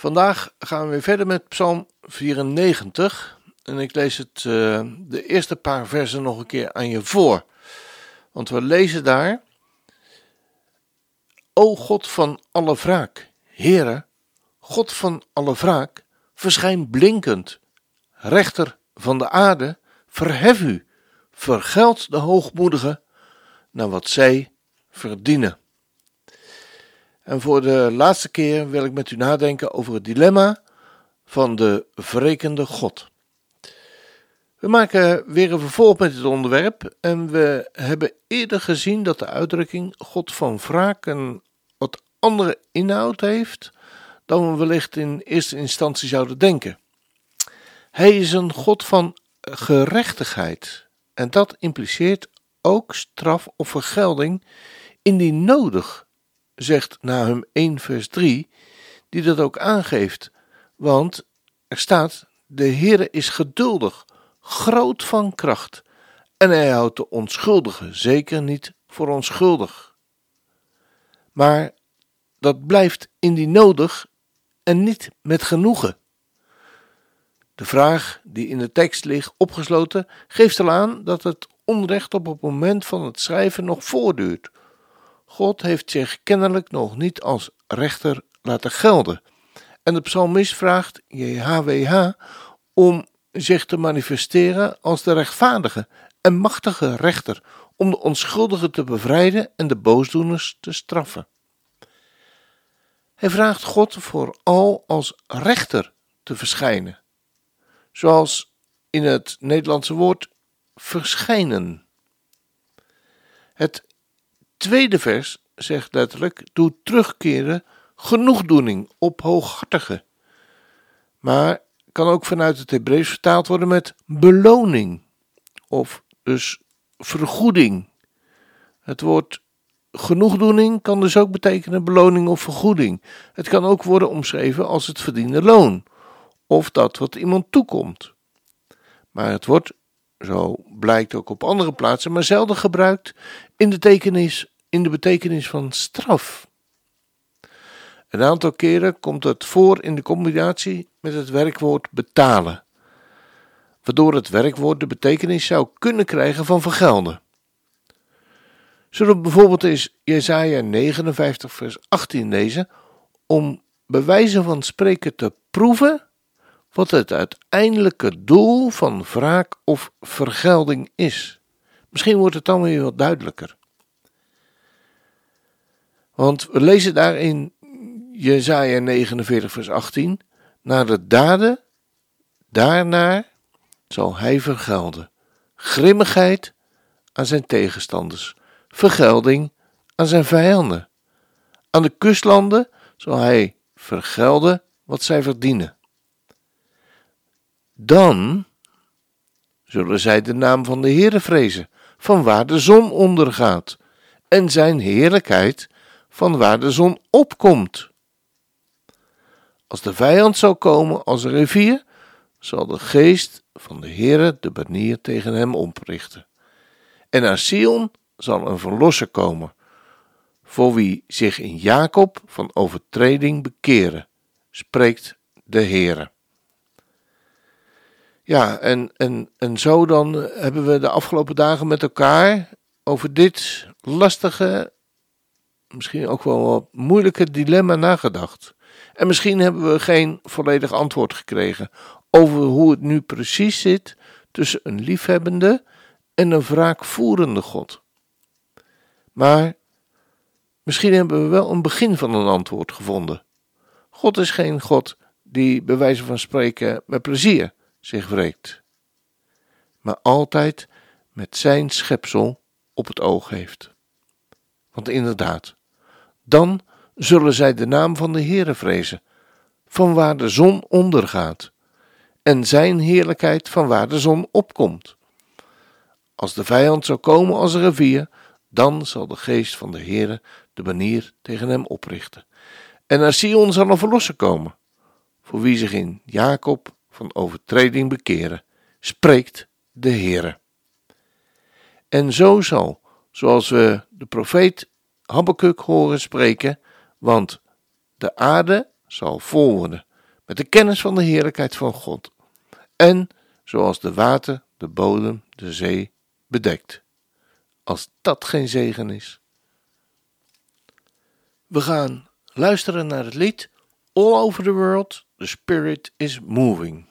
Vandaag gaan we weer verder met Psalm 94. En ik lees het, uh, de eerste paar versen nog een keer aan je voor. Want we lezen daar: O God van alle wraak, Heere, God van alle wraak, verschijn blinkend. Rechter van de aarde, verhef u, vergeld de hoogmoedigen naar wat zij verdienen. En voor de laatste keer wil ik met u nadenken over het dilemma van de wrekende God. We maken weer een vervolg met dit onderwerp en we hebben eerder gezien dat de uitdrukking God van wraak een wat andere inhoud heeft dan we wellicht in eerste instantie zouden denken. Hij is een God van gerechtigheid en dat impliceert ook straf of vergelding indien nodig zegt Nahum 1 vers 3, die dat ook aangeeft. Want er staat, de Heere is geduldig, groot van kracht, en hij houdt de onschuldige zeker niet voor onschuldig. Maar dat blijft indien nodig en niet met genoegen. De vraag die in de tekst ligt opgesloten geeft al aan dat het onrecht op het moment van het schrijven nog voortduurt, God heeft zich kennelijk nog niet als rechter laten gelden. En de psalmist vraagt JHWH om zich te manifesteren als de rechtvaardige en machtige rechter, om de onschuldigen te bevrijden en de boosdoeners te straffen. Hij vraagt God vooral als rechter te verschijnen, zoals in het Nederlandse woord verschijnen. Het tweede vers zegt letterlijk: doe terugkeren genoegdoening op hooghartige. Maar kan ook vanuit het Hebreeuws vertaald worden met beloning of dus vergoeding. Het woord genoegdoening kan dus ook betekenen beloning of vergoeding. Het kan ook worden omschreven als het verdiende loon of dat wat iemand toekomt. Maar het wordt zo blijkt ook op andere plaatsen, maar zelden gebruikt in de, tekenis, in de betekenis van straf. Een aantal keren komt het voor in de combinatie met het werkwoord betalen, waardoor het werkwoord de betekenis zou kunnen krijgen van vergelden. Zullen we bijvoorbeeld eens Jesaja 59 vers 18 lezen om bewijzen van spreken te proeven wat het uiteindelijke doel van wraak of vergelding is. Misschien wordt het dan weer wat duidelijker. Want we lezen daar in Jezaja 49 vers 18, naar de daden, daarnaar zal hij vergelden. Grimmigheid aan zijn tegenstanders, vergelding aan zijn vijanden. Aan de kustlanden zal hij vergelden wat zij verdienen. Dan zullen zij de naam van de Heere vrezen, van waar de zon ondergaat, en zijn heerlijkheid van waar de zon opkomt. Als de vijand zal komen als een rivier, zal de geest van de Heere de banier tegen hem oprichten. En naar Sion zal een verlosser komen, voor wie zich in Jacob van overtreding bekeren, spreekt de Heere. Ja, en, en, en zo dan hebben we de afgelopen dagen met elkaar over dit lastige, misschien ook wel wat moeilijke dilemma nagedacht. En misschien hebben we geen volledig antwoord gekregen over hoe het nu precies zit tussen een liefhebbende en een wraakvoerende God. Maar misschien hebben we wel een begin van een antwoord gevonden. God is geen God die bij wijze van spreken met plezier zich wreekt, maar altijd met zijn schepsel op het oog heeft. Want inderdaad, dan zullen zij de naam van de Heere vrezen, van waar de zon ondergaat, en zijn heerlijkheid van waar de zon opkomt. Als de vijand zou komen als een rivier, dan zal de geest van de Heere de banier tegen hem oprichten. En naar Sion zal een verlosser komen, voor wie zich in Jacob van overtreding bekeren, spreekt de Heere. En zo zal, zoals we de profeet Habakkuk horen spreken, want de aarde zal vol worden met de kennis van de heerlijkheid van God. En zoals de water de bodem, de zee, bedekt. Als dat geen zegen is. We gaan luisteren naar het lied All Over the World, The Spirit is Moving.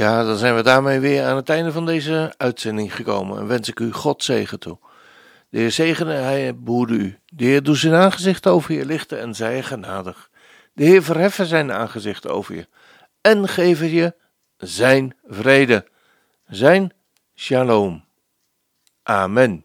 Ja, dan zijn we daarmee weer aan het einde van deze uitzending gekomen en wens ik u God zegen toe. De Heer zegene, hij behoede u. De Heer doet zijn aangezicht over je lichten en zij genadig. De Heer verheffen zijn aangezicht over je en geven je zijn vrede, zijn shalom. Amen.